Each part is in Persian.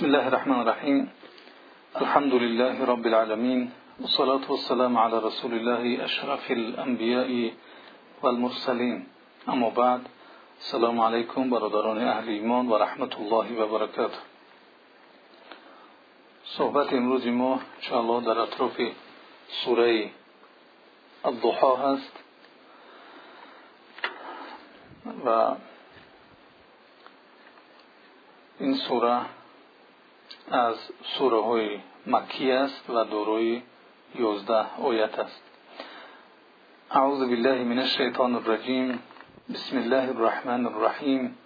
بسم الله الرحمن الرحیم الحمد لله رب العالمين والصلاة والسلام على رسول الله أشرف الانبیاء والمرسلین أما بعد السلام علیکم برادران أهل ایمان و رحمت الله و برکاته صحبت امروز ما انشاءالله در اطراف سورة الضحا هست. و این سورة از سوره های مکی است و دورای یازده آیت است. اعوذ بالله من الشیطان الرجیم. بسم الله الرحمن الرحیم.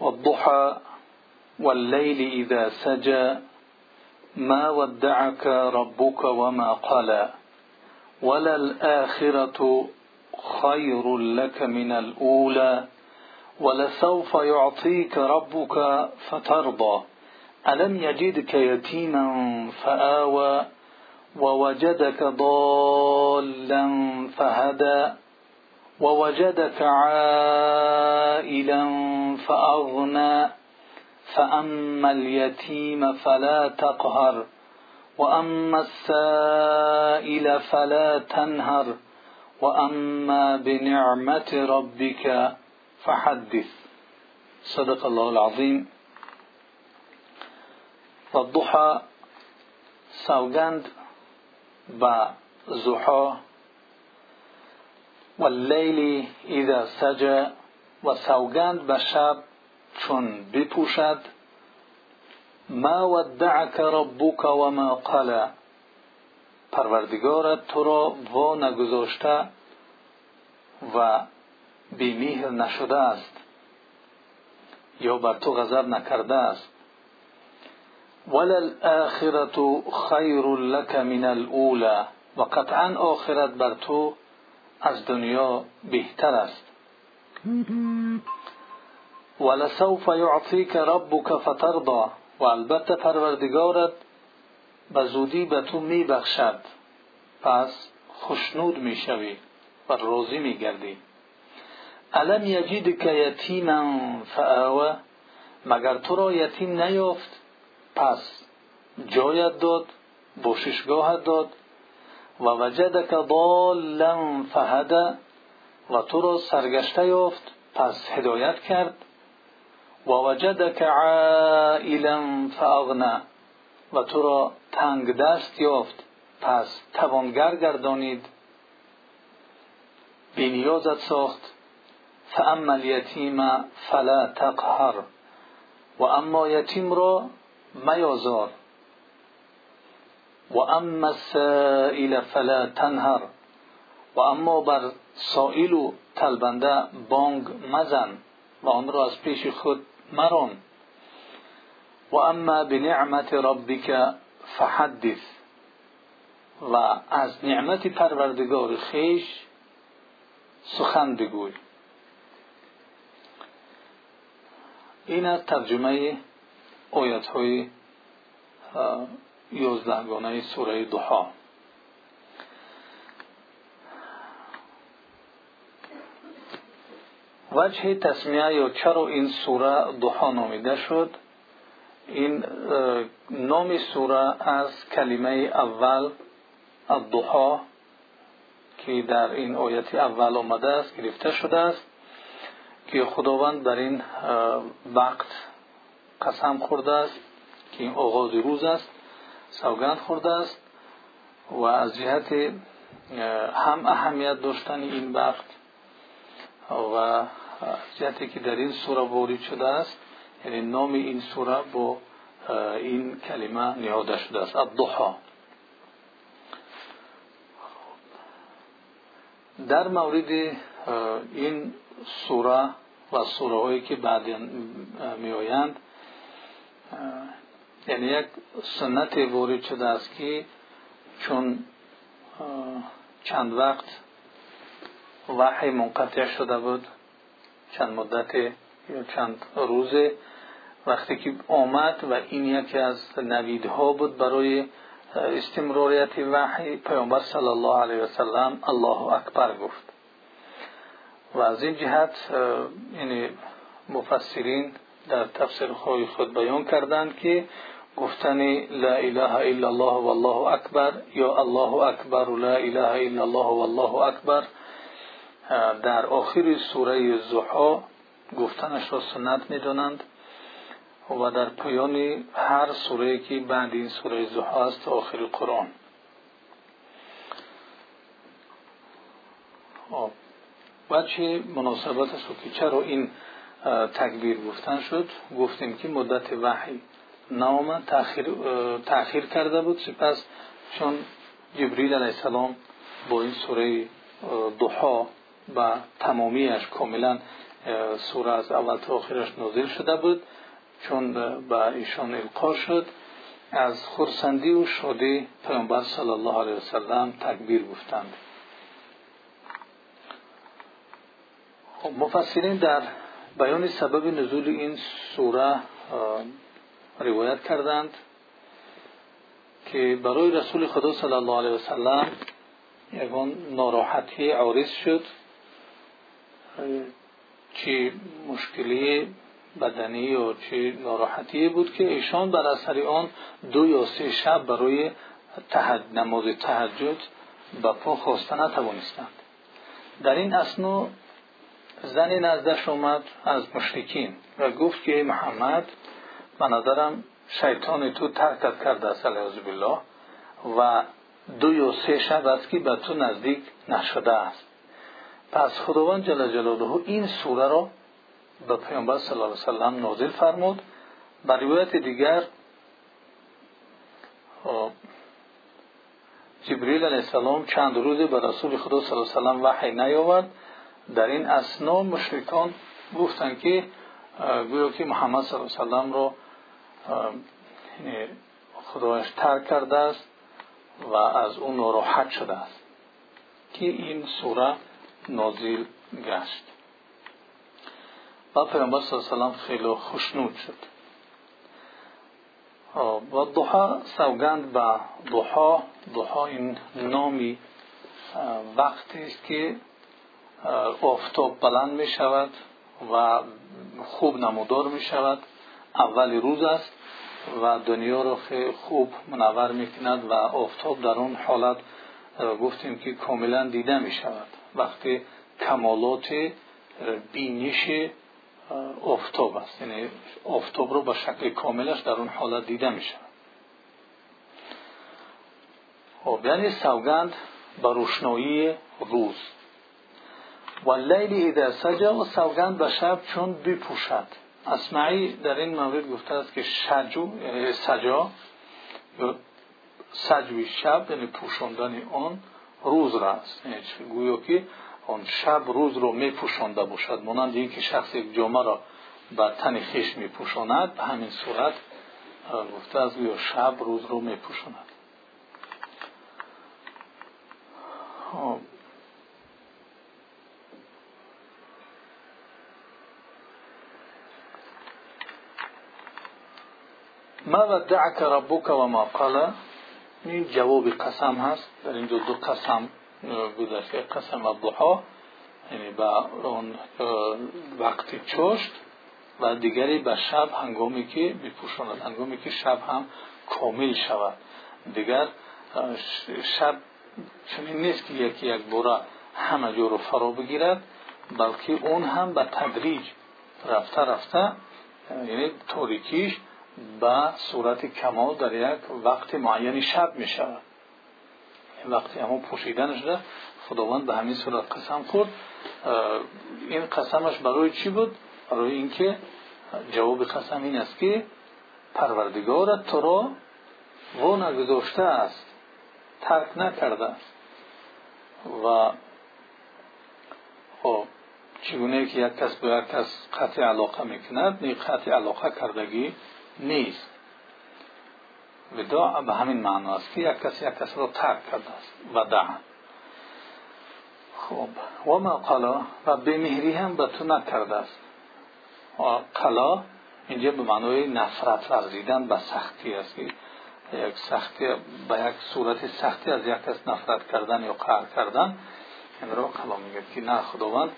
والضحى والليل اذا سجى. ما ودعك ربك وما قلى. وللآخرة خير لك من الأولى. ولسوف يعطيك ربك فترضى. ألم يجدك يتيما فآوى ووجدك ضالا فهدى ووجدك عائلا فأغنى فأما اليتيم فلا تقهر وأما السائل فلا تنهر وأما بنعمة ربك فحدث. صدق الله العظيم. و ضحا سوگند به زحا و لیلی اذا سجا و سوگند به شب چون بپوشد. ما ودعک ربک و ما قلا پروردگارت تو را وا نگذاشته و بیمهر نشده است. یا بر تو غضب نکرده است. وللآخرة خیر لك من الأولى. و قطعا آخرت بر تو از دنیا بهتر است. ولسوف یعطیک ربک فترضى و البته پروردگارت به به تو می بخشد پس خشنود می شوی و راضی می گردی الم یجدک یتیما فآوه مگر تو را یتیم نیافت؟ پس جایت داد بوششگاهت داد و وجدک ضالا فهده و تو را سرگشته یافت پس هدایت کرد. و وجدک عائلا فاغنا و تو را تنگ دست یافت پس توانگر گردانید. بینیازت ساخت. فاما الیتیم فلا تقهر و اما یتیم را میازار و اما السائل فلا تنهر. و اما بر سائل و طلبنده بانگ مزن و آن را از پیش خود مران و اما بنعمت ربک فحدث. و از نعمت پروردگار خیش سخن بگوی. این از ترجمه آیت های یازدهگانه سوره وجه تسمیه یا چرا این سوره دوحا نامیده شد؟ این نام سوره از کلمه اول الضحا که در این آیت اول آمده است گرفته شده است که خداوند در این وقت قسم خورده است که این آغاز روز است. سوگند خورده است و از جهت هم اهمیت داشتن این وقت و جهتی که در این سوره وارد شده است یعنی نام این سوره با این کلمه نهاده شده است الضحا در مورد این سوره و سوره هایی که بعد می آیند یعنی یک سنت وارد شده است که چون چند وقت وحی منقطع شده بود چند مدت یا چند روزه وقتی که آمد و این یکی از نویدها بود برای استمراریت وحی پیامبر صلی الله علیه وسلم الله اکبر گفت. و از این جهت یعنی مفسرین در تفسیر خود بیان کردند که گفتن لا اله الا الله والله اکبر یا الله اکبر و لا اله الا الله والله اکبر در آخر سوره زحا گفتنش را سنت می‌دانند و در پایان هر سوره که بعد این سوره زحا است آخر قرآن. بچه مناسبت است که چرا این تکبیر گفتن شد. گفتیم که مدت وحی نامه تأخیر کرده بود. سپس چون جبریل علیه السلام با این سوره دوحا و تمامیش کاملا سوره از اول تا آخرش نازل شده بود چون به ایشان القا شد از خورسندی و شادی پیامبر صلی الله علیه وسلم تکبیر گفتند. خب مفسرین در بیان سبب نزول این سوره روایت کردند که برای رسول خدا صلی الله علیه وسلم یگان ناراحتی عارض شد. چی مشکلی بدنی یا چی ناراحتی بود که ایشان بر اثر آن دو یا سه شب برای تحد نماز تهجد به پا خواسته نتوانستند. در این اسنا زنی نزدش آمد از مشرکین و گفت که محمد به نظرم شیطان تو ترکت کرده است علیه بالله و دو یا سه شب است که به تو نزدیک نشده است. پس خداوند جل جلاله این سوره را به پیامبر صلی الله علیه وسلم نازل فرمود. به روایت دیگر جبریل علیه السلام چند روزی وسلم در این اسنا مشرکان گفتند که گویا که محمد صلی الله علیه وسلم را خدایش ترک کرده است و از اون ناراحت شده است که این سوره نازل گشت. و پیامبر صلی الله علیه و خیلی خوشنود شد. و دوحا سوگند به دوحا دوحا این نامی وقتی است که آفتاب بلند می شود و خوب نمودار می شود اول روز است و دنیا را خوب منور می کند و آفتاب در اون حالت گفتیم که کاملا دیده می شود وقتی کمالات بینش آفتاب است. یعنی آفتاب رو با شکل کاملش در اون حالت دیده می شود خب یعنی سوگند به روشنایی روز. و لیلی اذا سجا و سوگند به شب چون بپوشد اسمعی در این مورد گفته است که شجو یعنی سجا یا سجوی شب یعنی پوشاندن آن روز را است. یعنی گویا که آن شب روز رو می پوشانده باشد. مانند اینکه شخص یک جامعه را به تن خیش می پوشاند به همین صورت گفته است گویا شب روز رو می ما ودعك ربك وما قال؟ این جواب قسم هست. در اینجا دو قسم گذشته قسم الضحا یعنی به اون وقتی چشت و دیگری به شب هنگامی که بپوشاند هنگامی که شب هم کامل شود. دیگر شب چنین نیست که یکی یک بوره همه جو رو فرا بگیرد بلکه اون هم به تدریج رفته رفته یعنی تاریکیش به صورت کمال در یک وقت معینی شب می شود وقتی همون پوشیدن شده خداوند به همین صورت قسم خورد. این قسمش برای چی بود؟ برای اینکه جواب قسم این است که پروردگارت تو را و نگذاشته است ترک نکرده است. و خب چگونه که یک کس به یک کس قطع علاقه می‌کند نی قطع علاقه کردگی نیست. ودا به همین معنا است که یک کس یک کس را ترک کرده است. ودع خب. و ما قلا و به مهری هم به تو نکرده است. قلا اینجا به معنای نفرت ورزیدن به سختی است که یک سختی به یک صورت سختی از یک کس نفرت کردن یا قهر کردن. این را قلا میگه که نه خداوند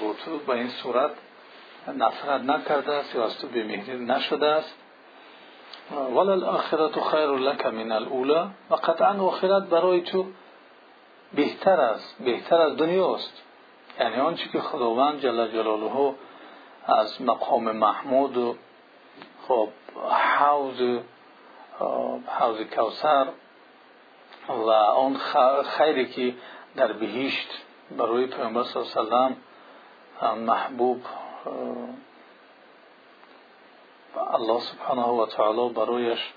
با تو به این صورت نفرت نکرده است یا از تو بمهری نشده است. ولل آخرت خیر لک من الاولا و قطعا آخرت برای تو بهتر است بهتر از دنیاست. یعنی آنچه که خداوند جل جلاله از مقام محمود و خب حوض حوض کوثر و آن خیری که در بهشت برای پیامبر صلی الله علیه و محبوب الله سبحانه و تعالی برایش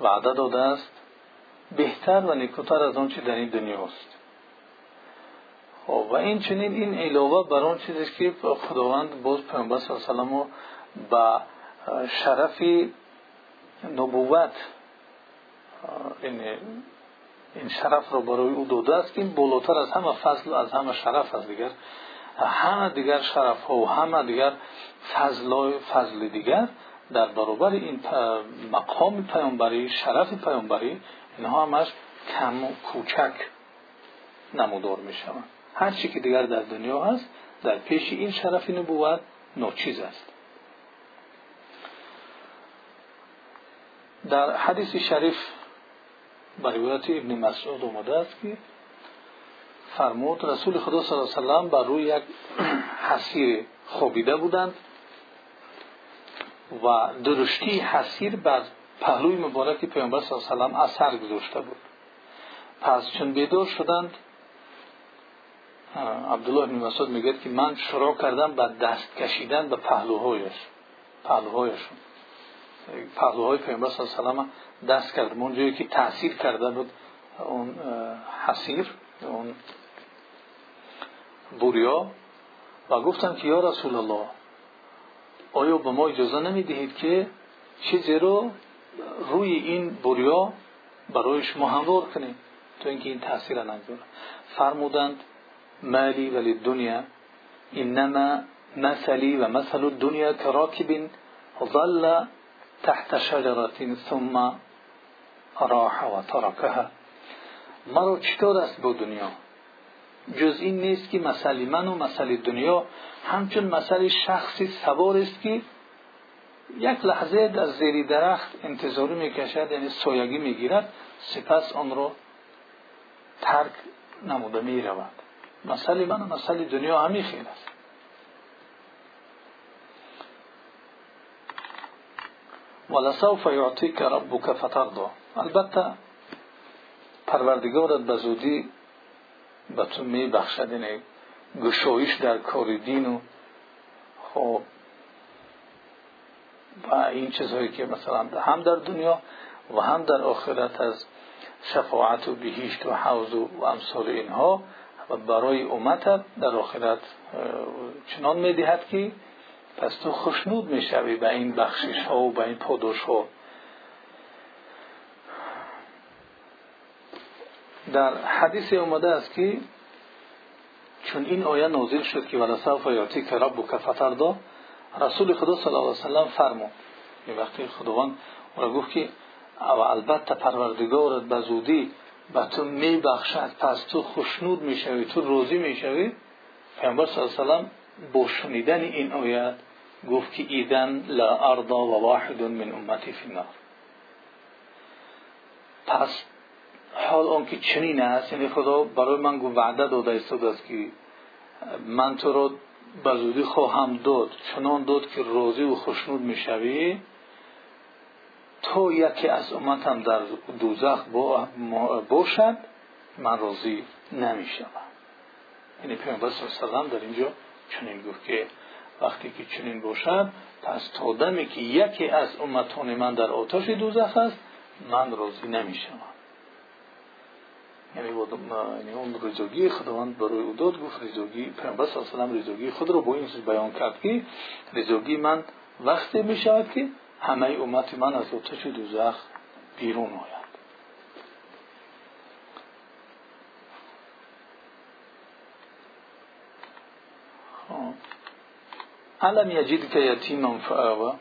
وعده داده است. بهتر و نیکوتر از آنچه در این دنیا است. خب و این چنین این علاوه بر آن چیزی که خداوند باز پیامبر صلی الله علیه و به شرف نبوت این این شرف رو برای او داده است که این بالاتر از همه فضل از همه شرف است دیگر همه دیگر شرف ها و همه دیگر فضل فضل دیگر در برابر این مقام پیامبری شرف پیامبری اینها همش کم و کوچک نمودار می شوند هر چی که دیگر در دنیا هست در پیش این شرف نبوت ناچیز است. در حدیث شریف به روایت ابن مسعود اومده است که فرمود رسول خدا صلی الله علیه و سلم بر روی یک حسیر خوابیده بودند و درشتی حسیر بر پهلوی مبارک پیامبر صلی الله علیه و سلم اثر گذاشته بود. پس چون بیدار شدند عبدالله بن مسعود میگه که من شروع کردم به دست کشیدن به پهلوهایش پهلوهایشون. پهلوهای پیامبر صلی الله علیه و دست کردم. اون جایی که تاثیر کرده بود اون حسیر اون بوریا و گفتم که یا رسول الله آیا به ما اجازه نمی‌دهید که چیزی رو روی این بوریا برای شما هموار کنیم؟ تو اینکه این تاثیر نگذاره فرمودند مالی ولی دنیا انما مثلی و مثل دنیا که ظل تحت شجرة ثم راح و ترکها. مرا چطور است با دنیا؟ جز این نیست که مسئله من و مسئله دنیا همچون مسئله شخصی سوار است که یک لحظه در زیر درخت انتظاری می‌کشد یعنی سویگی می‌گیرد سپس آن را ترک نموده می‌رود. مسئله من و مسئله دنیا همی خیلی است. ولسوف یعطیک ربک فترضا البته پروردگارت به زودی به تو می بخشد یعنی گشایش در کار دین و خب و این چیزهایی که مثلا هم در دنیا و هم در آخرت از شفاعت و بهشت و حوض و امثال اینها و برای امتت در آخرت چنان می‌دهد که پس تو خوشنود می‌شوی به این بخشش ها و به این پاداش ها در حدیث اومده است که چون این آیه نازل شد که ولسوف یاتی که ربک فتردا رسول خدا صلی الله علیه وسلم فرمود. این وقتی خداوند را گفت که او البته پروردگارت به زودی به تو میبخشد پس تو خوشنود می‌شوی تو روزی می‌شوی. پیامبر صلی الله علیه وسلم با شنیدن این آیت گفت که ایدن لا ارضا و واحد من امتی فی النار. پس حال اون که چنین است یعنی خدا برای من گفت وعده داده است که من تو رو به زودی خواهم داد. چنان داد که روزی و خوشنود می‌شوی. تو یکی از امتم در دوزخ باشد من راضی نمیشم یعنی پیامبر صلی الله در اینجا چنین گفت که وقتی که چنین باشد پس تا دمی که یکی از امتان من در آتش دوزخ است من راضی نمیشم یعنی, یعنی اون رضاگی خداوند برای او داد گفت رضاگی پیامبر صلی الله علیه خود رو با این بیان کرد که رضاگی من وقتی می شود که همه امت من از آتش دوزخ بیرون آید. علم یجید که یتیما فآوا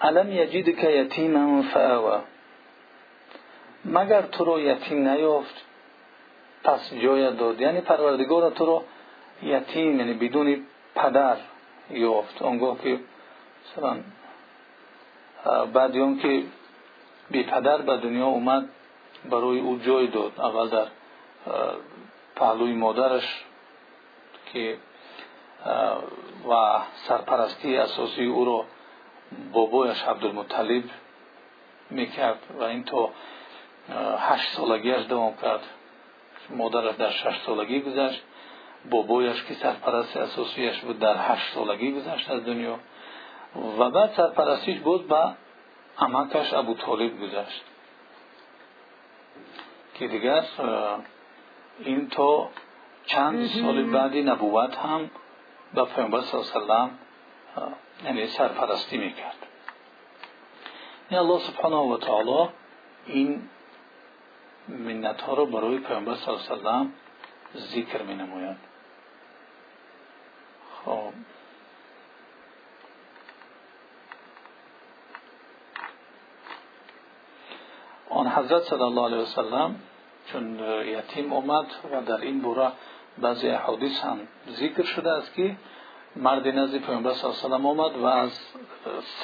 علم یجید که یتیما فآوا مگر تو رو یتیم نیافت؟ پس جای داد. یعنی پروردگار تو رو یتیم یعنی بدون پدر یافت. آنگاه که مثلا بعد اون که بی پدر به دنیا اومد برای او جای داد. اول در پهلوی مادرش که و سرپرستی اساسی او را بابایش عبدالمطلب می‌کرد. و این تا هشت سالگیش دوام کرد. مادرش در شش سالگی گذشت. بابایش که سرپرست اساسیش بود در هشت سالگی گذشت از دنیا. و بعد سرپرستیش بود به امکش ابو طالب گذشت. که دیگر این تا چند سال بعدی نبوت هم به پیامبر صلی الله یعنی سرپرستی می‌کرد. این الله سبحانه و تعالی این منت ها رو برای پیامبر صلی الله علیه و ذکر می نماید خب آن حضرت صلی الله علیه وسلم چون یتیم اومد و در این بوره بعضی احادیث هم ذکر شده است که مرد نزد پیامبر صلی الله علیه وسلم آمد و از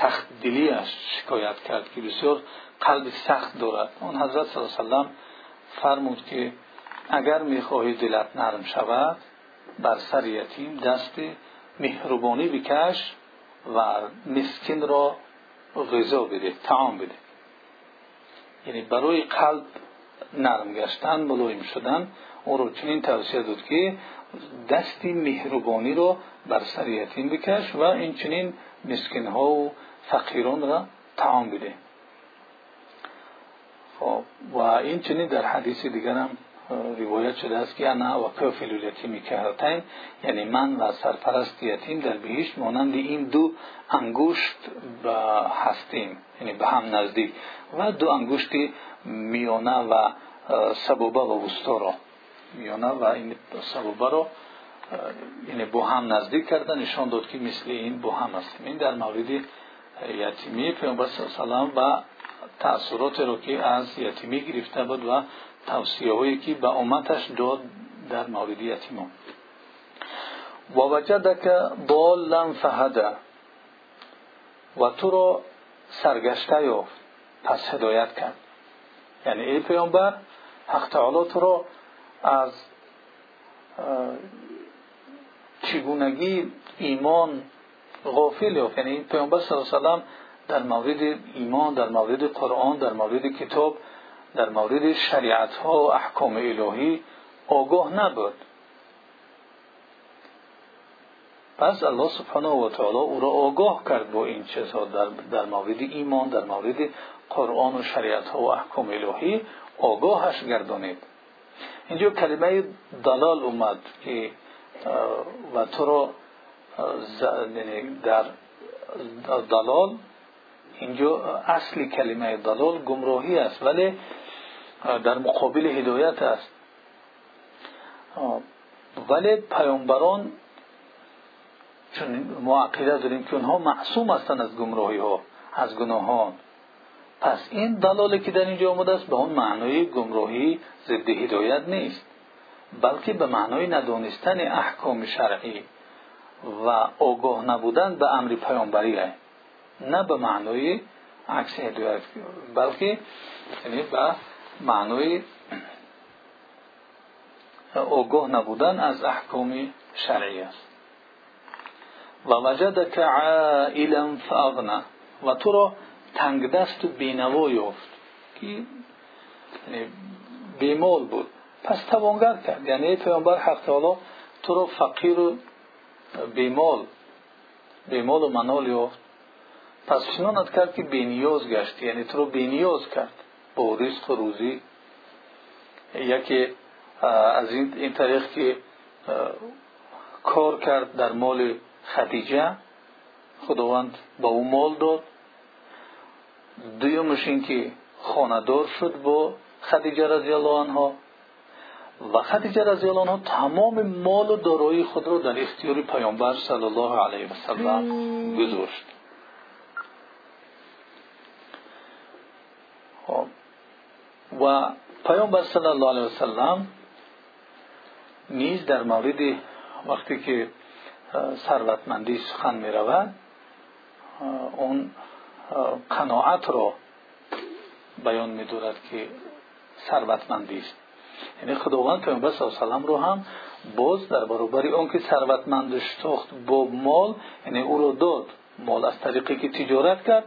سخت دلیش شکایت کرد که بسیار قلب سخت دارد اون حضرت صلی الله علیه وسلم فرمود که اگر می‌خواهی دلت نرم شود بر سر یتیم دست مهربانی بکش و مسکین را غذا بده تعام بده. یعنی برای قلب نرم گشتن ملایم شدن او رو چنین توصیه داد که دستی مهربانی رو بر سر یتیم بکش و این چنین مسکین ها و فقیران را تعام بده. خب و این چنین در حدیث دیگر هم روایت شده است که انا و کافل الیتیم کهاتین یعنی من و سرپرست یتیم در بهشت مانند این دو انگشت هستیم یعنی به هم نزدیک و دو انگشت میانه و سبوبه و وسطا را. میانه و این سبوبه را یعنی با هم نزدیک کردن نشان داد که مثل این با هم است این در مورد یتیمی پیامبر صلی الله و تأثیرات رو که از یتیمی گرفته بود و توصیه هایی که به امتش داد در مورد یتیمان و وجدک ضالا فهده و تو را سرگشته یافت. پس هدایت کرد. یعنی ای پیامبر حق تعالی تو را از چگونگی ایمان غافل یافت. یعنی پیامبر صلی الله علیه در مورد ایمان در مورد قرآن در مورد کتاب در مورد شریعت ها و احکام الهی آگاه نبود. پس الله سبحانه و تعالی او را آگاه کرد با این چیزها در, در مورد ایمان در مورد قرآن و شریعت ها و احکام الهی آگاهش گردانید. اینجا کلمه دلال اومد که و تو را یعنی در دلال اینجا اصلی کلمه دلال گمراهی است ولی در مقابل هدایت است. ولی پیامبران چون ما عقیده داریم که اونها معصوم هستند از گمراهی ها از گناهان. پس این دلاله که در اینجا آمده است به اون معنای گمراهی ضد هدایت نیست بلکه به معنای ندانستن احکام شرعی و آگاه نبودن به امر پیامبری است. نه به معنای عکس هدایت بلکه یعنی به معنای آگاه نبودن از احکام شرعی است. و وجدک عائلا فاغنا و تو را تنگ دست و بینوا یافت که یعنی بیمال بود. پس توانگر کرد. یعنی پیامبر حق تعالی تو را فقیر و بیمال بیمال و منال یافت. پس چنانت کرد که بینیاز گشت یعنی تو رو بینیاز کرد. با رزق و روزی. یکی از این طریق که کار کرد در مال خدیجه. خداوند با او مال داد. دویمش این که خاندار شد با خدیجه رضی الله عنها. و خدیجه رضی الله عنها تمام مال و دارایی خود را در اختیار پیامبر صلی الله علیه و سلم گذاشت خب. و پیامبر صلی الله علیه و سلم نیز در مورد وقتی که ثروتمندی سخن می رود اون قناعت را بیان می دارد که ثروتمندی است. یعنی خداوند پیامبر صلی الله علیه رو هم باز در برابر اون که ثروتمندش ساخت با مال یعنی او رو داد. مال از طریقی که تجارت کرد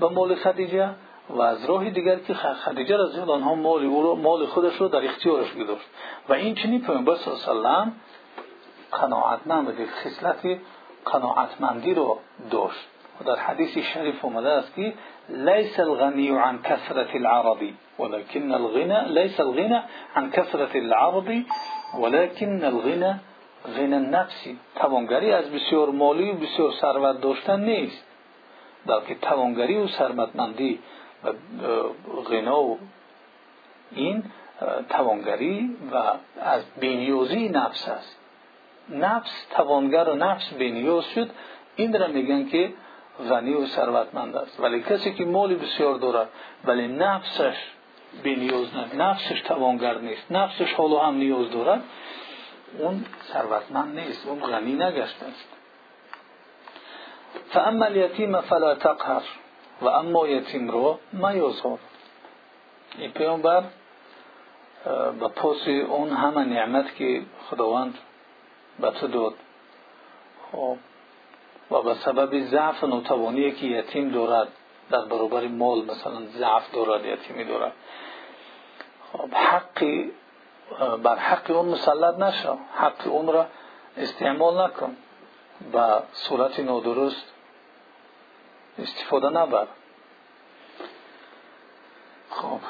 به مال خدیجه و از راه دیگر که خدیجه رضی الله عنها مال او رو مال خودش رو در اختیارش گذاشت و این چنین پیامبر صلی الله علیه و قناعتمند و خصلت قناعتمندی رو داشت. و در حدیث شریف اومده است که لیس الغنی عن کثرت العرض ولكن الغنى ليس الغنى عن كثرة العرض ولكن الغنى غنى النفس. توانگری از بسیار مالی و بسیار ثروت داشتن نیست بلکه توانگری و ثروتمندی غنا و این توانگری و از بینیوزی نفس است. نفس توانگر و نفس بینیوز شد. این را میگن که غنی و ثروتمند است. ولی کسی که مالی بسیار دارد ولی نفسش بینیوز نه نفسش توانگر نیست نفسش حالا هم نیاز دارد اون ثروتمند نیست اون غنی نگشته است. فاما الیتیم فلا تقهر. و اما یتیم رو میازار این پیامبر به پاس اون همه نعمت که خداوند به تو داد. خب و به سبب ضعف و نوتوانی که یتیم دارد در برابر مال مثلا ضعف دارد یتیمی دارد. خب حقی بر حق اون مسلط نشو. حق اون را استعمال نکن. به صورت نادرست خب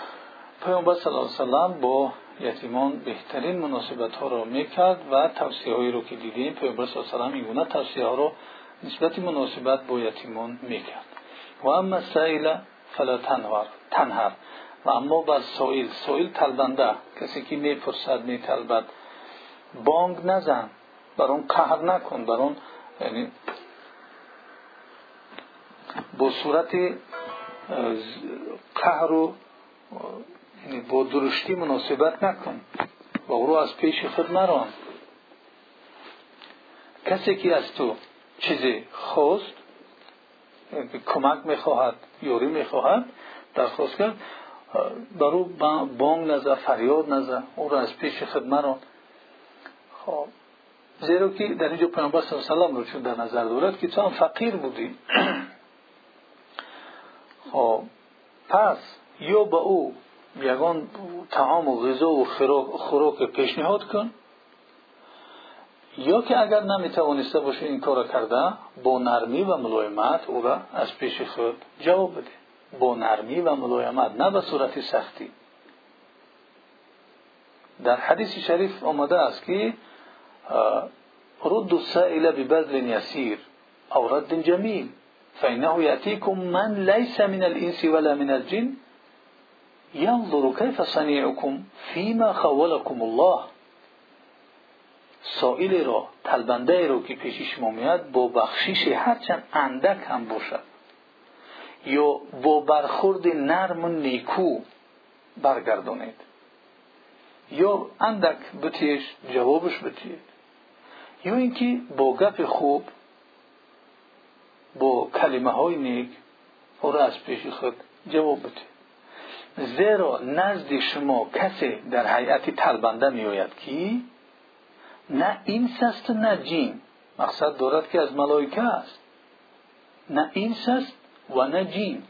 پیامبر صلی الله علیه وسلم با یتیمان بهترین مناسبت ها را می‌کرد و توصیه هایی رو که دیدیم پیامبر صلی الله علیه وسلم اینگونه توصیه ها رو نسبت مناسبت با یتیمان می‌کرد. و اما سائل فلا تنهر تنهر. و اما بر سائل سائل طلبنده کسی که می‌پرسد میطلبد بانگ نزن. بر اون قهر نکن بر اون یعنی با صورت قهر و یعنی با درشتی مناسبت نکن و او رو از پیش خود نران. کسی که از تو چیزی خواست کمک می‌خواهد یوری می‌خواهد درخواست کرد برو بانگ نزه فریاد نزه او را از پیش خدمت را خب زیرا که در اینجا پیامبر صلی الله علیه و رو چون در نظر دارد که تو هم فقیر بودی. خب پس یا به او یگان تعام و غذا و خوراک پیشنهاد کن. یا که اگر نمی‌توانسته باشه این کار کرده با نرمی و ملایمت او را از پیش خود جواب بده. با نرمی و ملایمت نه به صورت سختی. در حدیث شریف آمده است که رد السائل ببذل یسیر او رد جمیل. فإنه يأتيكم من ليس من الإنس ولا من الجن ينظر كيف صنيعكم فيما خولكم الله سائل را طلبنده را که پیش شما میاد با بخشش هرچند اندک هم باشد. یا با برخورد نرم و نیکو برگردانید. یا اندک بتیش جوابش بتید یا اینکه با گپ خوب با کلمه های نیک او از پیش خود جواب بتید زیرا نزد شما کسی در حیعت طلبنده می آید که نه اینس است نه جین مقصد دارد که از ملائکه است. نه اینس است و نه جین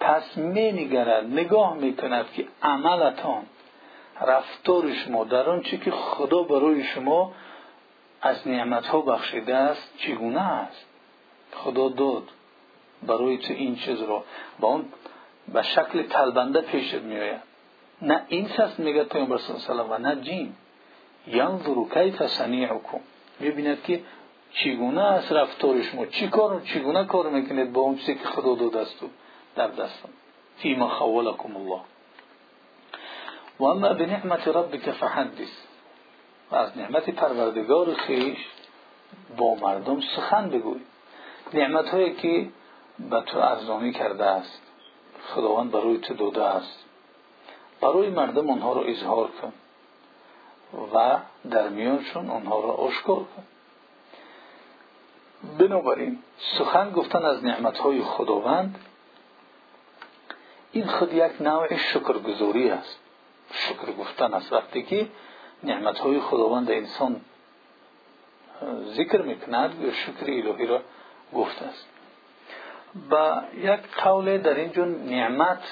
پس می نگرد نگاه می که عملتان رفتار شما در آنچه که خدا برای شما از نعمت ها بخشیده است چگونه است. خدا داد برای تو این چیز رو با اون به شکل طلبنده پیشت می آید نه اینس است میگه پیامبر صلی و نه جین. ینظر کیف صنیعکم می‌بیند که چگونه است رفتار شما چی کار چگونه کار می‌کنید با اون چیزی که خدا داده است در دستم فیما خولکم الله. و اما بنعمت ربک فحدث. و از نعمت پروردگار خیش با مردم سخن بگوی نعمت هایی که به تو ارزانی کرده است. خداوند برای تو داده است. برای مردم آنها را اظهار کن و در میانشون اونها را اشکر کن. بنابراین سخن گفتن از نعمتهای خداوند این خود یک نوع شکرگزاری است. شکر گفتن است. وقتی که نعمتهای خداوند انسان ذکر می‌کند شکر الهی را گفته است. با یک قول در اینجا نعمت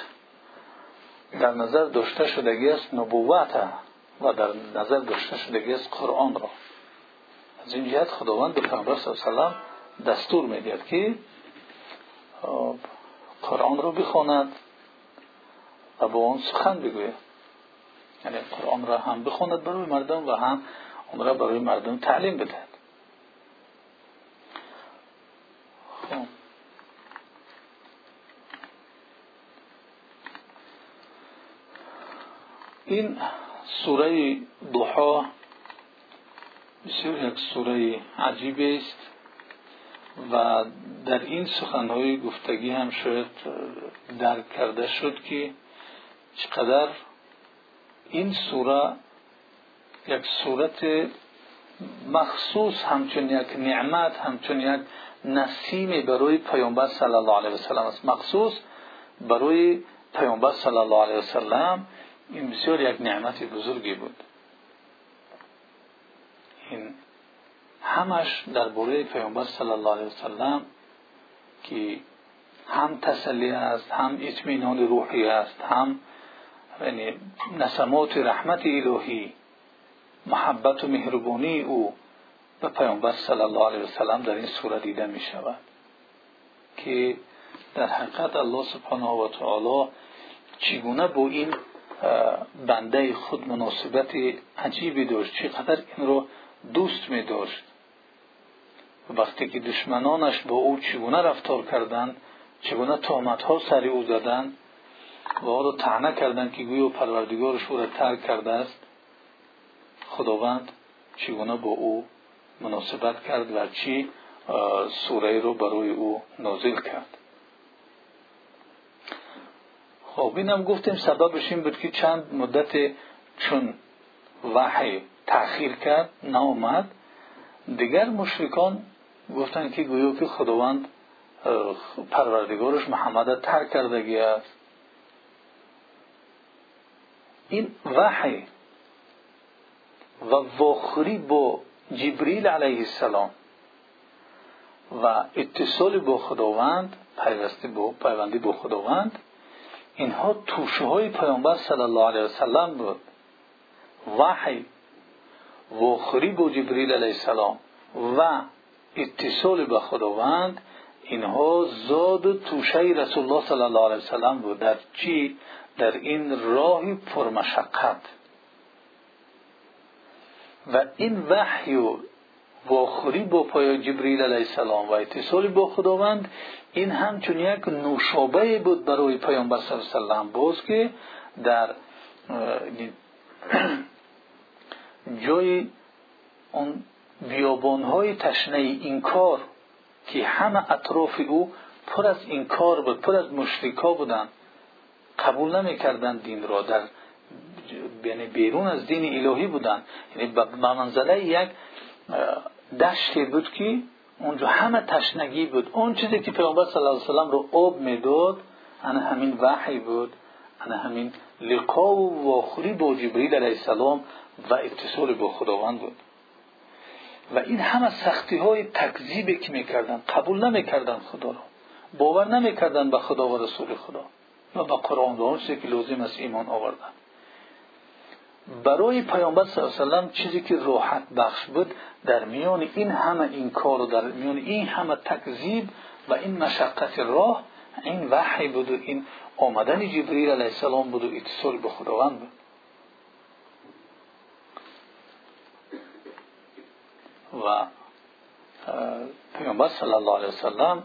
در نظر داشته شدگی است نبوت و در نظر داشته شدگی است قرآن را. از این جهت خداوند به پیامبر صلی الله دستور می‌دهد که قرآن را بخواند و با آن سخن بگوید. یعنی قرآن را هم بخواند برای مردم و هم اون را برای مردم تعلیم بدهد خب این سوره دوحا بسیار یک سوره عجیب است و در این سخنهای گفتگی هم شاید درک کرده شد که چقدر این سوره یک صورت مخصوص همچون یک نعمت همچون یک نسیم برای پیامبر صلی الله علیه و است. مخصوص برای پیامبر صلی الله علیه و این بسیار یک نعمت بزرگی بود. این همش در بوره پیامبر صلی الله علیه وسلم که هم تسلی است هم اطمینان روحی است هم یعنی نسمات رحمت الهی محبت و مهربانی او به پیامبر صلی الله علیه وسلم در این سوره دیده می شود. که در حقیقت الله سبحانه و تعالی چگونه با این بنده خود مناسبت عجیبی داشت. چقدر این رو دوست می داشت وقتی که دشمنانش با او چگونه رفتار کردند چگونه تهمت ها سری او زدند و او را تعنه کردند که گویا پروردگارش او را ترک کرده است خداوند چگونه با او مناسبت کرد و چی سوره رو برای او نازل کرد. خب اینم گفتیم سببش این بود که چند مدت چون وحی تأخیر کرد نامد دیگر مشرکان گفتن که گویا که خداوند پروردگارش محمد ترک کردگی است این وحی و واخری با جبریل علیه السلام و اتصال با خداوند پیوستی با پیوندی با خداوند اینها توشه های پیامبر صلی الله علیه وسلم بود. وحی واخری با جبریل علیه السلام و اتصال به خداوند اینها زاد توشه رسول الله صلی الله علیه وسلم بود. در چی؟ در این راه پرمشقت. و این وحی و واخوری با پای جبریل علیه السلام و اتصال با خداوند این همچون یک نوشابه بود برای پیامبر صلی الله علیه وسلم باز که در جای اون بیابانهای تشنه این کار که همه اطراف او پر از این کار بود پر از مشرکا بودند قبول نمی‌کردند دین را. در یعنی بیرون از دین الهی بودند یعنی به منزله یک دشتی بود که اونجا همه تشنگی بود. اون چیزی که پیامبر صلی الله علیه وسلم رو آب می‌داد انا همین وحی بود انا همین لقا و واخوری با جبریل علیه السلام و اتصال با خداوند بود. و این همه سختی های تکذیبی که می‌کردن قبول نمی‌کردن خدا را باور نمی‌کردن به خدا و رسول خدا. و به قرآن و که لازم است ایمان آوردن. برای پیامبر صلی الله علیه و چیزی که راحت بخش بود در میان این همه این کار و در میان این همه تکذیب و این مشقت راه این وحی بود و این آمدن جبریل علیه السلام بود و اتصال به خداوند بود. و پیامبر صلی الله علیه وسلم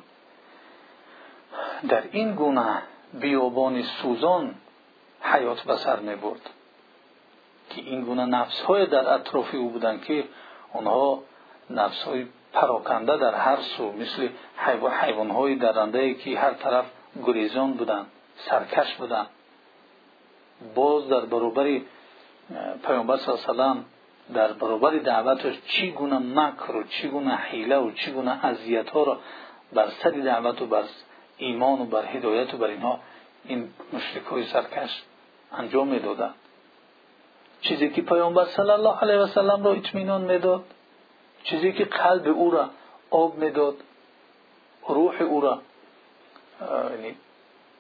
در این گونه بیابان سوزان حیات بسر می برد. که این گونه نفس های در اطراف او بودند که آنها نفس های پراکنده در هر سو مثل حیوان های درنده که هر طرف گریزان بودند سرکش بودند باز در برابر پیامبر صلی در برابر دعوتش چی گونه مکر و چی حیله و چی اذیت ها را بر سر دعوت و بر ایمان و بر هدایت و بر اینها این مشرک های سرکش انجام می‌دادند. چیزی که پیامبر صلی الله علیه و سلم را اطمینان می‌داد چیزی که قلب او را آب می‌داد روح او را یعنی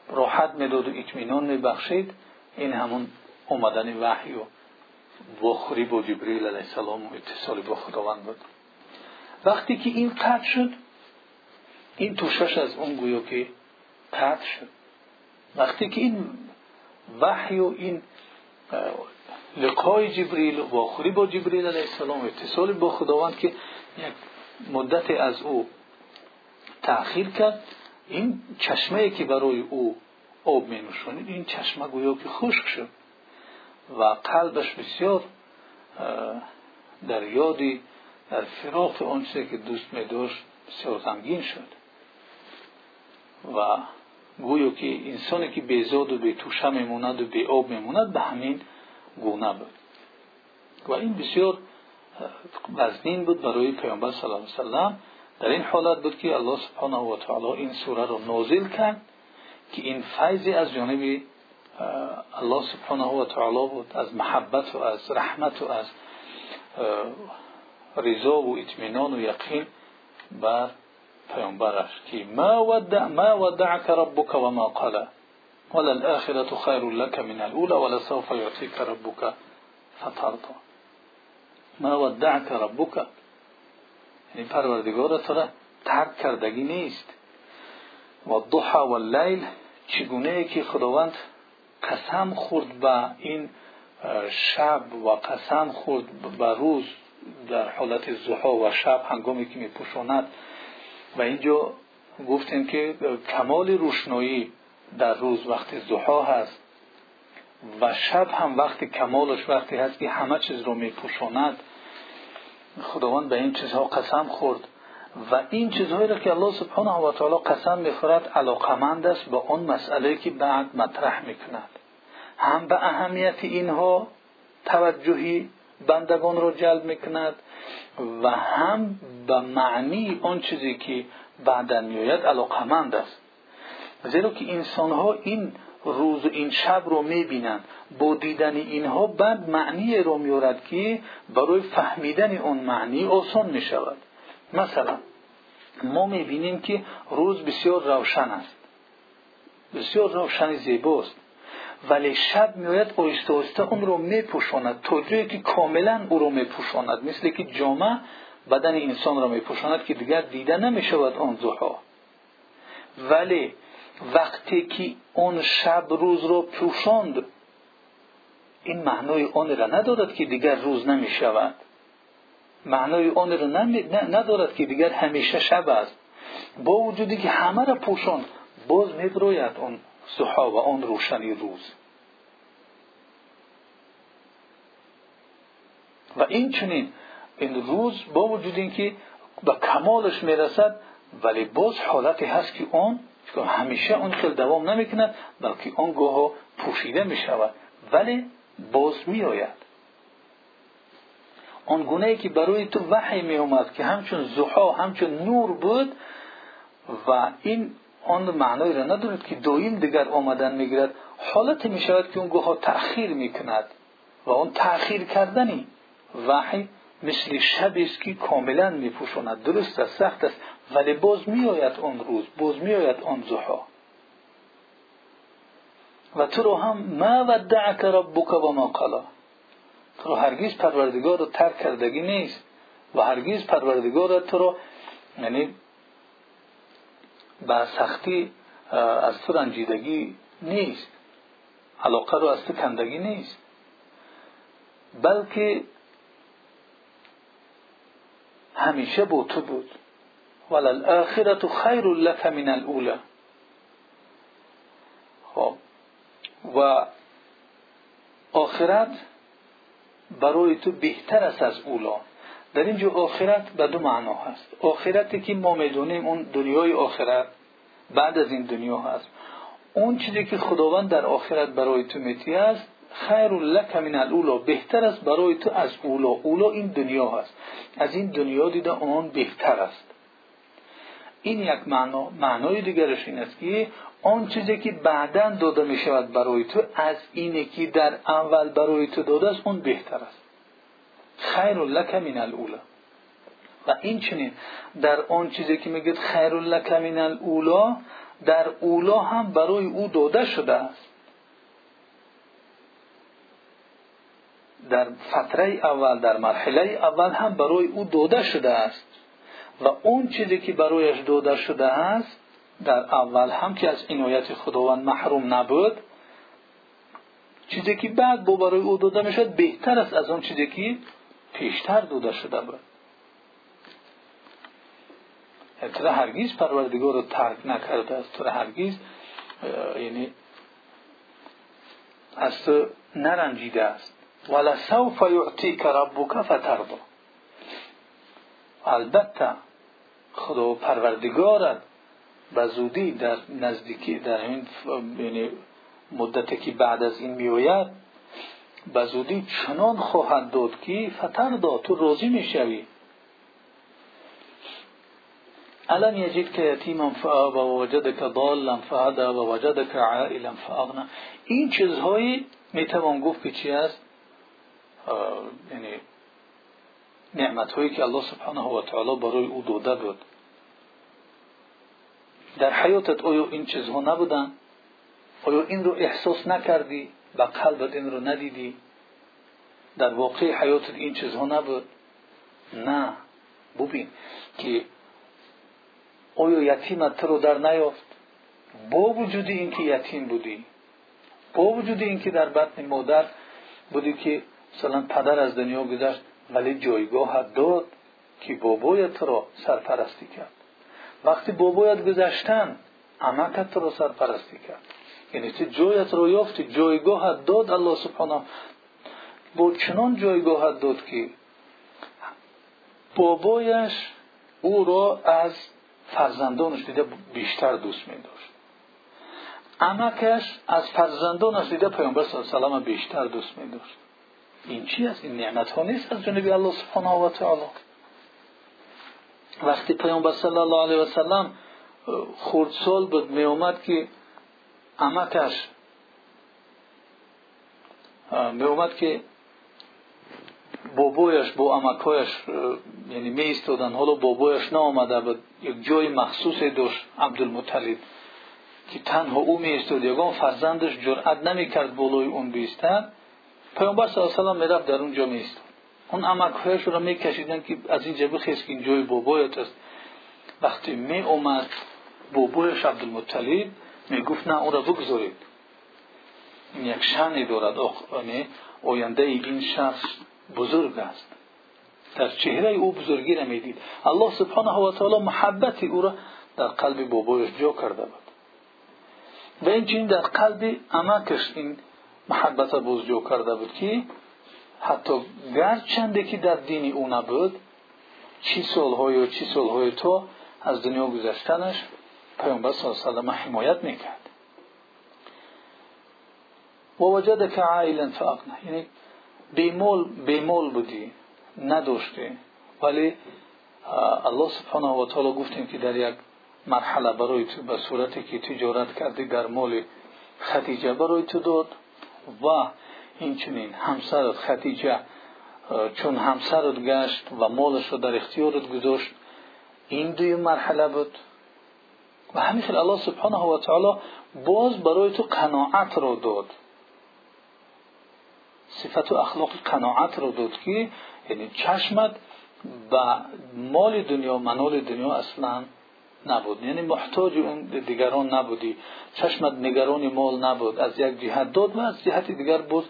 راحت می‌داد و اطمینان میبخشید این همون اومدن وحی و بخوری با جبریل علیه السلام و اتصال با خداوند بود. وقتی که این قطع شد این توشش از اون گویا که قطع شد. وقتی که این وحی و این لقای جبریل و آخری با جبریل علیه السلام اتصال با خداوند که یک مدت از او تأخیر کرد. این چشمه که برای او آب می نوشانید این چشمه گویا که خشک شد و قلبش بسیار در یادی در فراق آنچه که دوست می داشت بسیار غمگین شد. و گویا که انسانی که بیزاد و به توشه میموند و به آب میموند به همین گونه بود و این بسیار وزنین بود برای پیامبر صلی الله علیه وسلم در این حالت بود که الله سبحانه و تعالی این سوره را نازل کرد که این فیضی از جانب الله سبحانه و تعالی بود از محبت و از رحمت و از رضا و اطمینان و یقین بر پیامبرش که ما ودع ما ودعك ربك وما قال وللآخرة خير لك من الأولى ولسوف يعطيك ربك فترضى. ما ودعك ربك؟ یعنی پروردگار تو را ترک کردگی نیست. و ضحا و چگونه که خداوند قسم خورد به این شب و قسم خورد به روز در حالت زحا و شب هنگامی که می پوشاند و اینجا گفتیم که کمال روشنایی در روز وقتی زحا هست و شب هم وقتی کمالش وقتی هست که همه چیز رو می پوشاند خداوند به این چیزها قسم خورد. و این چیزهایی را که الله سبحانه و تعالی قسم می‌خورد علاقمند است به اون مسئله که بعد مطرح می‌کند. هم به اهمیت اینها توجهی بندگان را جلب می‌کند و هم به معنی آن چیزی که بعدا میآید علاقمند است. زیرا که انسان ها این روز و این شب رو می‌بینند با دیدن اینها بعد معنی رو میارد که برای فهمیدن اون معنی آسان می‌شود. مثلا ما می‌بینیم که روز بسیار روشن است. بسیار روشن زیباست. ولی شب میآید آهسته آهسته اون رو میپوشاند تا جایی که کاملا او رو میپوشاند. مثل که جامعه بدن انسان را میپوشاند که دیگر دیده نمی‌شود آن زحا ولی وقتی که اون شب روز را پوشاند این معنای آن را ندارد که دیگر روز نمی شود معنای آن را ندارد که دیگر همیشه شب است. با وجودی که همه را پوشاند باز میبروید اون صحا و آن روشنی روز. و این چنین این روز با وجود اینکه به کمالش می‌رسد ولی باز حالتی هست که اون همیشه اون خیلی دوام نمی‌کند بلکه آن گاه پوشیده می شود ولی باز می آید آن گونه که برای تو وحی می اومد که همچون زحا همچون نور بود و این آن معنای را ندارد که دایم دیگر آمدن می‌گیرد حالت می شود که اون گاه تأخیر می کند و اون تأخیر کردنی وحی مثل شبی است که کاملا میپوشاند. درست است سخت است. ولی باز میآید آن روز باز میآید آن زحا و تو رو هم ما ودعک ربک و ما قلا. تو رو هرگیز پروردگار رو ترک کردگی نیست و هرگیز پروردگار تو رو یعنی به سختی از تو رنجیدگی نیست. علاقه رو از تو کندگی نیست. بلکه همیشه با تو بود. وللآخرة خیر لك من الاولى خب. و آخرت برای تو بهتر است از اولا. در اینجا آخرت به دو معنا هست. آخرتی که ما می‌دونیم اون دنیای آخرت بعد از این دنیا هست. اون چیزی که خداوند در آخرت برای تو میتی است خیر لک من الاولا بهتر است برای تو از اولا. اولا این دنیا هست. از این دنیا دیده آن بهتر است. این یک معنا معنای دیگرش این است که آن چیزی که بعدا داده می شود برای تو از اینه که در اول برای تو داده است اون بهتر است. خیر لک من الاولا و این چنین در آن چیزی که میگید خیر لک من الاولا در اولا هم برای او داده شده است. در فتره اول در مرحله اول هم برای او داده شده است. و اون چیزی که برایش داده شده است در اول هم که از عنایت خداوند محروم نبود چیزی که بعد با برای او داده می‌شد بهتر است از اون چیزی که پیشتر داده شده بود. تو هرگیز پروردگار رو ترک نکرده است. تو هرگیز یعنی از تو نرنجیده است. ولسوف یعطیک ربک فترضا البته خدا پروردگارت به زودی در نزدیکی در این یعنی مدتی که بعد از این میآید به زودی چنان خواهد داد که فترضا تو راضی می‌شوی. یجید که یتیما فآب و وجدک ضالا فهدى و وجدک عائلا فاغنا. این چیزهایی می‌توان گفت که چی است؟ یعنی نعمت هایی که الله سبحانه و تعالی برای او داده بود. در حیاتت آیا این چیزها نبودن؟ آیا این رو احساس نکردی و قلبت این رو ندیدی؟ در واقع حیاتت این چیزها نبود؟ نه. ببین که آیا یتیمت تو رو در نیافت؟ با وجود اینکه یتیم بودی. با وجود اینکه در بطن مادر بودی که مثلا پدر از دنیا گذشت ولی جایگاه داد که بابایت را سرپرستی کرد. وقتی بابایت گذشتن عمکت را سرپرستی کرد. یعنی تو جایت رو یافتی جایگاه داد الله سبحانه. با چنان جایگاه داد که بابایش او را از فرزندانش دیده بیشتر دوست می داشت عمکش از فرزندانش دیده پیامبر صلی الله علیه و بیشتر دوست می داشت این چی است این نعمت ها نیست از جانب الله سبحانه و تعالی. وقتی پیامبر صلی الله علیه و سلم خردسال بود می اومد که عمکش می اومد که امکایش یعنی می ایستادن حالا بابایش نآمده بود. یک جای مخصوص داشت عبدالمطلب که تنها او می ایستاد یگان فرزندش جرأت نمی‌کرد بالای اون بیستد پیامبر صلی الله علیه و می‌رفت در اونجا می ایستاد اون امکهایش رو میکشیدن که از اینجا بخیز که این جای بابایت است. وقتی می اومد بابایش عبدالمطلب می گفت نه اون را بگذارید. این یک شانی دارد. یعنی آینده این شخص بزرگ است. در چهره او بزرگی را می‌دید. الله سبحانه و تعالی محبت او را در قلب بابایش جا کرده بود. و اینچنین در قلب امکش این محبت جا کرده بود که حتی گرچنده که در دین او نبود چی سالهای و چی سالهای تو از دنیا گذشتنش پیامبر صلی الله علیه و حمایت می‌کرد. و وجدک عائلا فاغنا یعنی بیمول بیمول بودی نداشتی. ولی الله سبحانه و تعالی گفتیم که در یک مرحله برای تو به صورتی که تجارت کردی در مال خدیجه برای تو داد. و همسرت خدیجه چون همسرت گشت و مالش رو در اختیارت گذاشت این دوی مرحله بود. و همینطور الله سبحانه و تعالی باز برای تو قناعت رو داد. صفت و اخلاق قناعت رو داد که یعنی چشمت به مال نبود. یعنی محتاج اون دیگران نبودی. چشمت نگران مال نبود. از یک جهت داد و از جهت دیگر بود.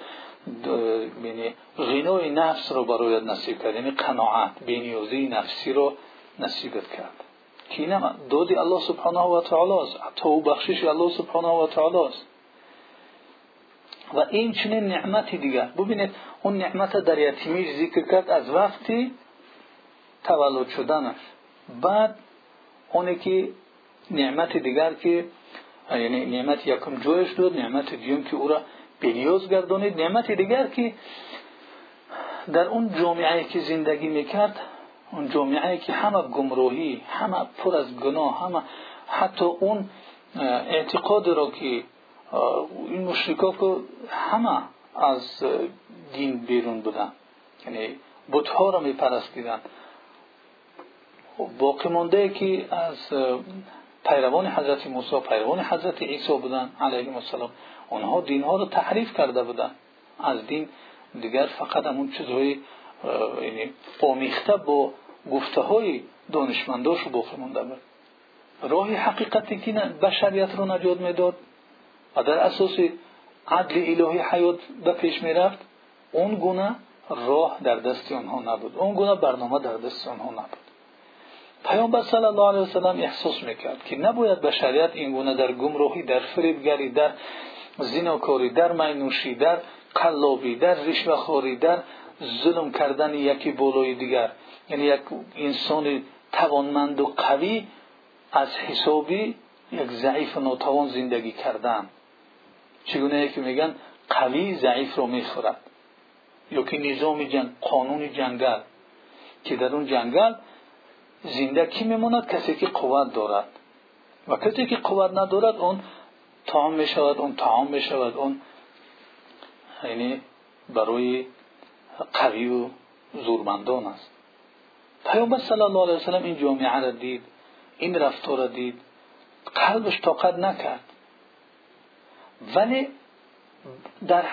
یعنی غنای نفس رو برایت نصیب کرد. یعنی قناعت بینیازی نفسی رو نصیبت کرد. که اینم دادی الله سبحانه و تعالی است. تو بخشش الله سبحانه و تعالی است. و این چنین نعمتی دیگر. ببینید اون نعمت در یتیمیش ذکر کرد از وقتی تولد شدنش. بعد اونی که نعمت دیگر که یعنی نعمت یکم جویش داد نعمت دیگم که او را بینیاز گردانید. نعمت دیگر که در اون جامعه که زندگی می‌کرد اون جامعه که همه گمراهی همه پر از گناه همه حتی اون اعتقاد را که این مشرکا که همه از دین بیرون بودن یعنی بتها را میپرستیدن. باقی مانده که از پیروان حضرت موسی پیروان حضرت عیسی بودن علیه السلام اونها دین ها رو تحریف کرده بودن. از دین دیگر فقط همون چیزهای یعنی آمیخته با گفته های دانشمنداش باقی مانده بود. راه حقیقتی که بشریت رو نجات می‌داد و در اساس عدل الهی حیات به پیش می‌رفت اون گونه راه در دست آنها نبود. اون گونه برنامه در دست آنها نبود. پیامبر صلی الله علیه وسلم احساس می‌کرد که نباید بشریت این گونه در گمراهی در فریبگری در زیناکاری در مینوشی در قلابی در رشوهخوری در ظلم کردن یکی بالای دیگر. یعنی یک انسان توانمند و قوی از حسابی یک ضعیف و ناتوان زندگی کردن. چگونه که میگن قوی ضعیف رو می‌خورد. یا که نظام جنگ قانون جنگل که در اون جنگل زنده کی کسی که قوت دارد. و کسی که قوت ندارد اون طعام می‌شود اون طعام می‌شود. اون یعنی برای قوی و زورمندان است. پیامبر صلی الله علیه وسلم این جامعه را دید این رفتار را دید. قلبش طاقت نکرد. ولی در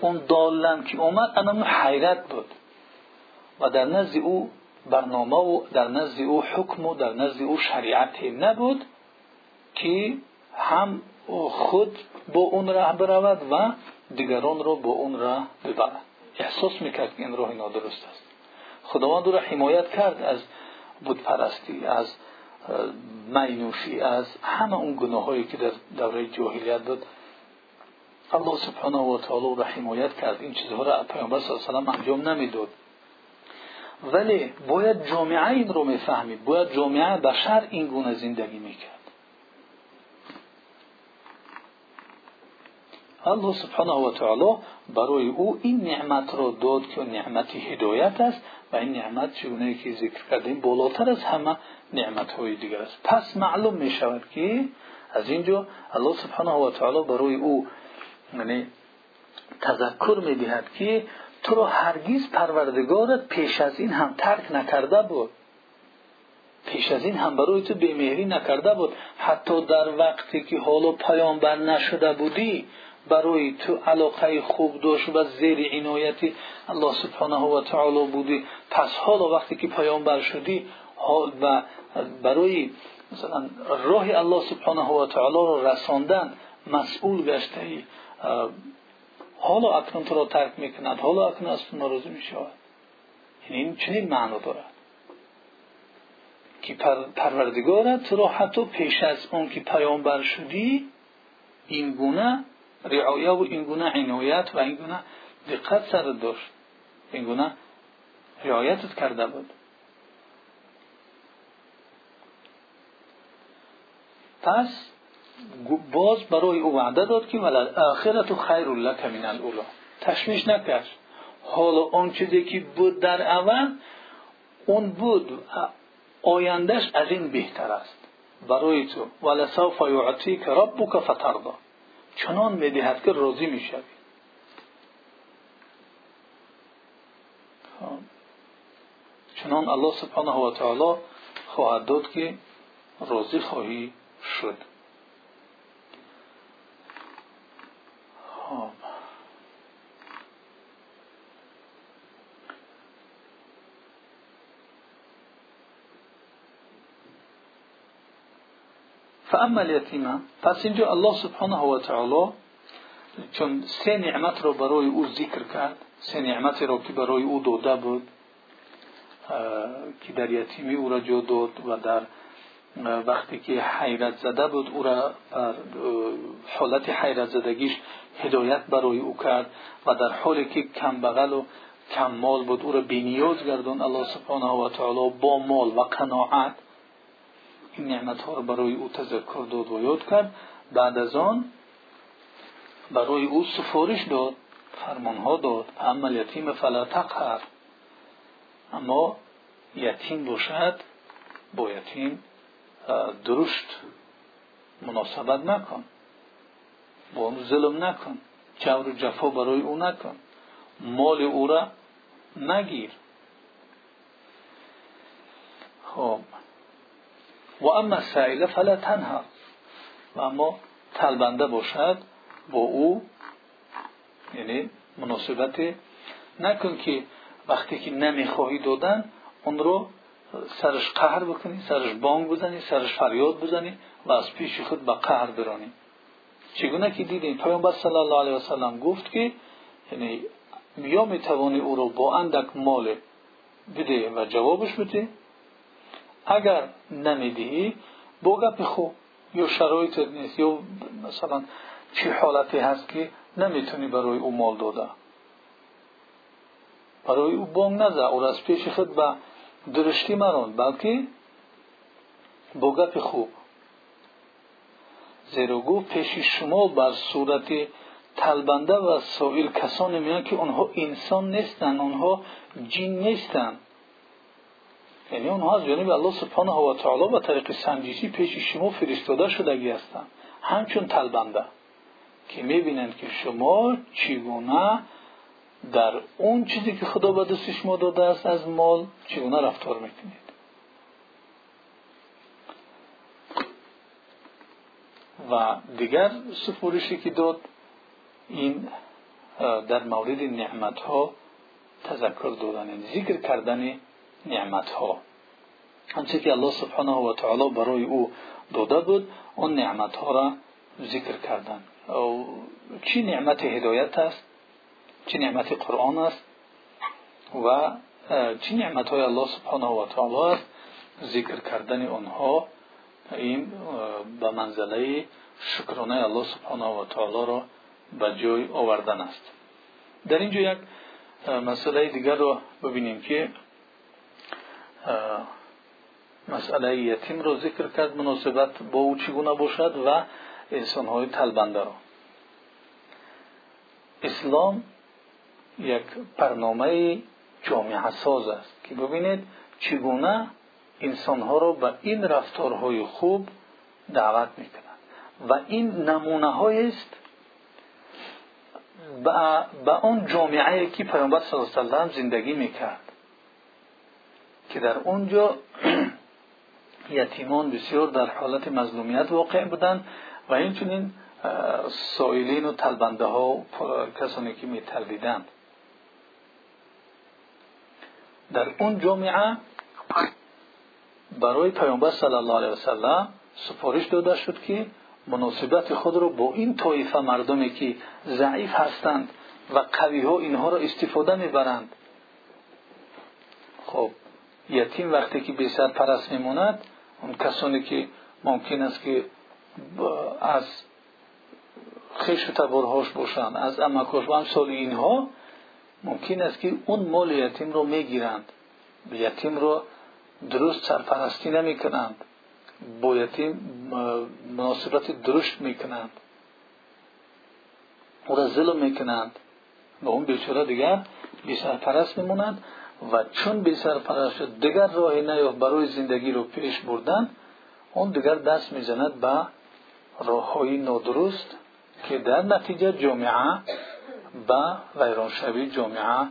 اون دالم که اومد انا حیرت بود و در نزد او برنامه و در نزد او حکم و در نزد او شریعت نبود که هم خود با اون راه برود و دیگران را با اون راه ببرد. احساس می‌کرد که این راه نادرست است. خداوند او را حمایت کرد از بودپرستی از مینوشی از همه اون گناهایی که در دوره جاهلیت بود الله سبحانه و تعالی را حمایت کرد. این چیزها را پیامبر صلی الله علیه و انجام نمی‌داد ولی باید جامعه این رو می‌فهمید. باید جامعه بشر این گونه زندگی می‌کرد. الله سبحانه و تعالی برای او این نعمت را داد که نعمت هدایت است و این نعمت چگونه که ذکر کردیم بالاتر از همه نعمت های دیگر است. پس معلوم می شود که از اینجا الله سبحانه و تعالی برای او یعنی تذکر می دهد که تو را هرگیز پروردگارت پیش از این هم ترک نکرده بود. پیش از این هم برای تو بیمهری نکرده بود. حتی در وقتی که حالا پیامبر نشده بودی برای تو علاقه خوب داشت و زیر عنایت الله سبحانه و تعالی بودی. پس حالا وقتی که پیامبر شدی و برای مثلا راه الله سبحانه و تعالی را رساندن مسئول گشته حالا اکنون تو را ترک می‌کند حالا اکنون از تو ناراضی می‌شود. یعنی این چنین معنا دارد. که پروردگارت تو را حتی پیش از اون که پیامبر شدی این گونه رعایه و این گونه عنایت و این گونه دقت سر داشت. این گونه رعایتت کرده بود. پس باز برای او وعده داد که ولل آخرت خیر لک من الاولا تشمیش نکرد. حالا آن چیزی که بود در اول اون بود آیندهش از این بهتر است. برای تو. ولسوف یعطیک ربک فترضا چنان می‌دهد که راضی می‌شوی. خب. چنان الله سبحانه و تعالی خواهد داد که راضی خواهی شد خب فاما الیتیمه پس اینجا الله سبحانه و تعالی چون سه نعمت رو برای او ذکر کرد سه نعمت رو که برای او داده بود که در یتیمی او را جو داد و در وقتی که حیرت زده بود او را بر حالت حیرت زدگیش هدایت برای او کرد و در حالی که کم بغل و کم مال بود او را بینیاز گردون الله سبحانه و تعالی با مال و قناعت این نعمت ها را برای او تذکر داد و یاد کرد. بعد از آن برای او سفارش داد فرمانها داد. اما یتیم فلا تقهر. اما یتیم باشد با یتیم درشت مناسبت نکن. با اون ظلم نکن. جور جفا برای او نکن. مال او را نگیر. خب و اما سائله فلا تنها. و اما طلبنده باشد با او یعنی مناسبت نکن که وقتی که نمی‌خواهی دادن اون رو سرش قهر بکنی سرش بانگ بزنی سرش فریاد بزنی و از پیش خود به قهر برانی چگونه که دیدیم پیامبر صلی الله علیه وسلم گفت که یعنی یا می‌توانی او رو با اندک مال بده و جوابش بده اگر نمی‌دهی با گپ خوب یا شرایط نیست. یا مثلا چه حالتی هست که نمی‌تونی برای او مال داده. برای او بانگ نزه او از پیش خود به درشتی مران بلکه با گپ خوب زیرا گفت پیش شما بر صورت طلبنده و سائل کسانی میان که آنها انسان نیستند آنها جین نیستند یعنی اونها از جانب الله سبحانه و تعالی با طریق سنجشی پیش شما فرستاده شدگی هستند. همچون طلبنده که می‌بینند که شما چگونه در اون چیزی که خدا به دست شما داده است از مال چگونه رفتار می‌کنید. و دیگر سفورشی که داد این در مورد نعمت ها تذکر دادن ذکر کردن نعمت ها آنچه که الله سبحانه و تعالی برای او داده بود اون نعمت ها را ذکر کردن. چی نعمت هدایت است؟ چی نعمت قرآن است؟ و چی نعمت های الله سبحانه و تعالی است؟ ذکر کردن آنها. این به منزله شکرانه الله سبحانه و تعالی را به جای آوردن است. در اینجا یک مسئله رو یتیم رو ذکر کرد مناسبت با او چگونه باشد و انسان های طلبنده را. اسلام یک برنامه جامعه ساز است که ببینید چگونه انسان ها را به این رفتارهای خوب دعوت می‌کنند. و این نمونه است به اون جامعه که پیامبر صلی الله علیه و زندگی می‌کرد. که در اونجا یتیمان بسیار در حالت مظلومیت واقع بودند و اینچنین سائلین و طلبنده ها کسانی که می تلبیدند در اون جامعه برای پیامبر صلی الله علیه وسلم سفارش داده شد که مناسبت خود را با این طایفه مردمی که ضعیف هستند و قوی ها اینها را استفاده می‌برند. خب یتیم وقتی که بی پرست میموند اون کسانی که ممکن است که از خیش و تبارهاش باشند از امکاش و امثال اینها ممکن است که اون مال یتیم رو می‌گیرند. یتیم رو درست سرپرستی نمی کنند با یتیم مناسبت درست می کنند او را ظلم می کنند و اون بیچاره دیگر بی سرپرست میمونند. و چون بی سرپرست شد دیگر راهی نیافت برای زندگی رو پیش بردن اون دیگر دست می‌زند به راههای نادرست که در نتیجه جامعه به ویرانشوی جامعه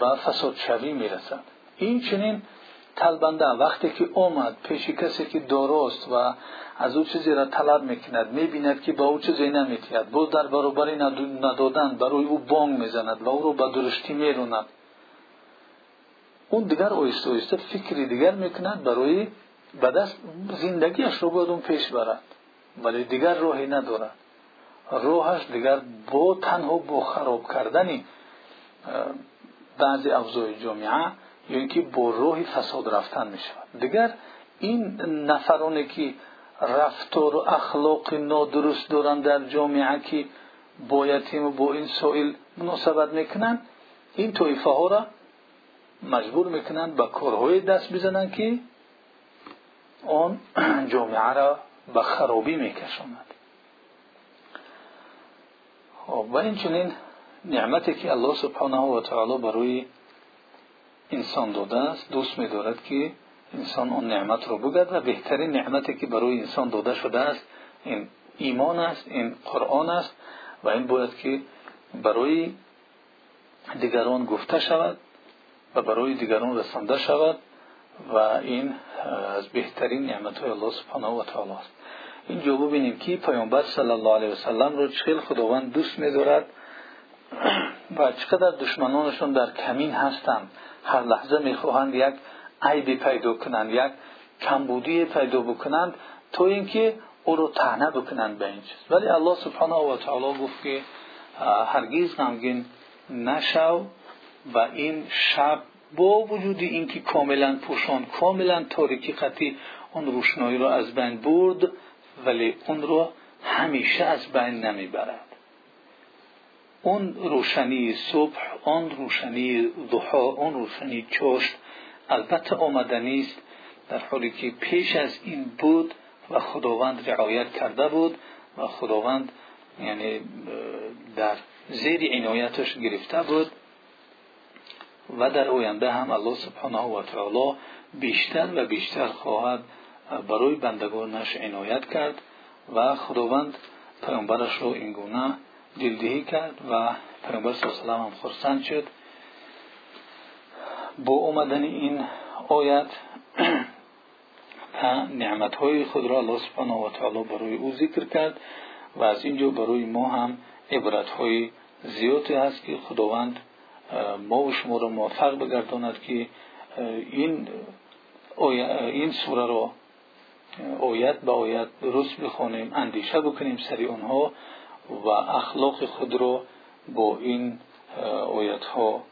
به فسادشوی می‌رسد. این چنین طلبنده وقتی که آمد پیش کسی که داراست و از او چیزی را طلب می‌کند می‌بیند که با او چیزی نمیتید باز در برابری ندادن برای او بانگ می‌زند و او رو به درشتی می‌روند اون دیگر آیسته آیسته فکری دیگر می‌کند برای به دست زندگیش رو باید اون پیش برد. ولی دیگر راهی ندارد. راهش دیگر با تنها با خراب کردن بعضی افزای جامعه یا اینکه با روح فساد رفتن می شود دیگر این نفرانی که رفتار و اخلاق نادرست دارند در جامعه که با یتیم و با این سائل مناسبت می‌کنند این طایفه ها را مجبور می‌کنند به کارهای دست بزنند که آن جامعه را به خرابی میکشاند. خب و این نعمتی که الله سبحانه و تعالی برای انسان داده است دوست می‌دارد که انسان اون نعمت رو بگد و بهترین نعمتی که برای انسان داده شده است این ایمان است این قرآن است و این باید که برای دیگران گفته شود. و برای دیگران رسانده شود و این از بهترین نعمت های الله سبحانه و تعالی است. اینجا ببینیم که پیامبر صلی الله علیه و سلم رو چقدر خداوند دوست می‌دارد. و چقدر دشمنانشون در کمین هستند. هر لحظه می‌خواهند یک عیبی پیدا کنند یک کمبودی پیدا بکنند تا اینکه او رو تعنه بکنند به این چیز. ولی الله سبحانه و تعالی گفت که هرگیز غمگین نشو. و این شب با وجود اینکه کاملا پوشان کاملا تاریکی قطعی اون روشنایی رو از بین برد ولی اون رو همیشه از بین نمی‌برد. اون روشنی صبح اون روشنی ضحا اون روشنی چشت البته آمدنی است در حالی که پیش از این بود و خداوند رعایت کرده بود و خداوند یعنی در زیر عنایتش گرفته بود. و در آینده هم الله سبحانه و تعالی بیشتر و بیشتر خواهد برای بندگانش عنایت کرد و خداوند پیامبرش رو اینگونه دلدهی کرد و پیامبر صلی الله علیه هم خرسند شد. با اومدن این آیت نعمت های خود را الله سبحانه و تعالی برای او ذکر کرد و از اینجا برای ما هم عبرت های زیادی هست که خداوند ما و شما را موفق بگرداند که این این سوره را آیت به آیت درست بخوانیم اندیشه بکنیم سری آنها و اخلاق خود را با این آیت ها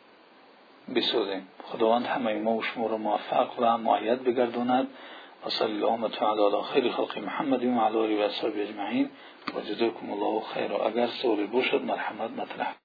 بسازیم. خداوند همه ما و شما را موفق و معید بگرداند. و صلی الله تعالی علی خیر خلق محمد و علی و اصحابه اجمعین. و جزاکم الله خیر. اگر سوالی باشد مرحمت مطرح.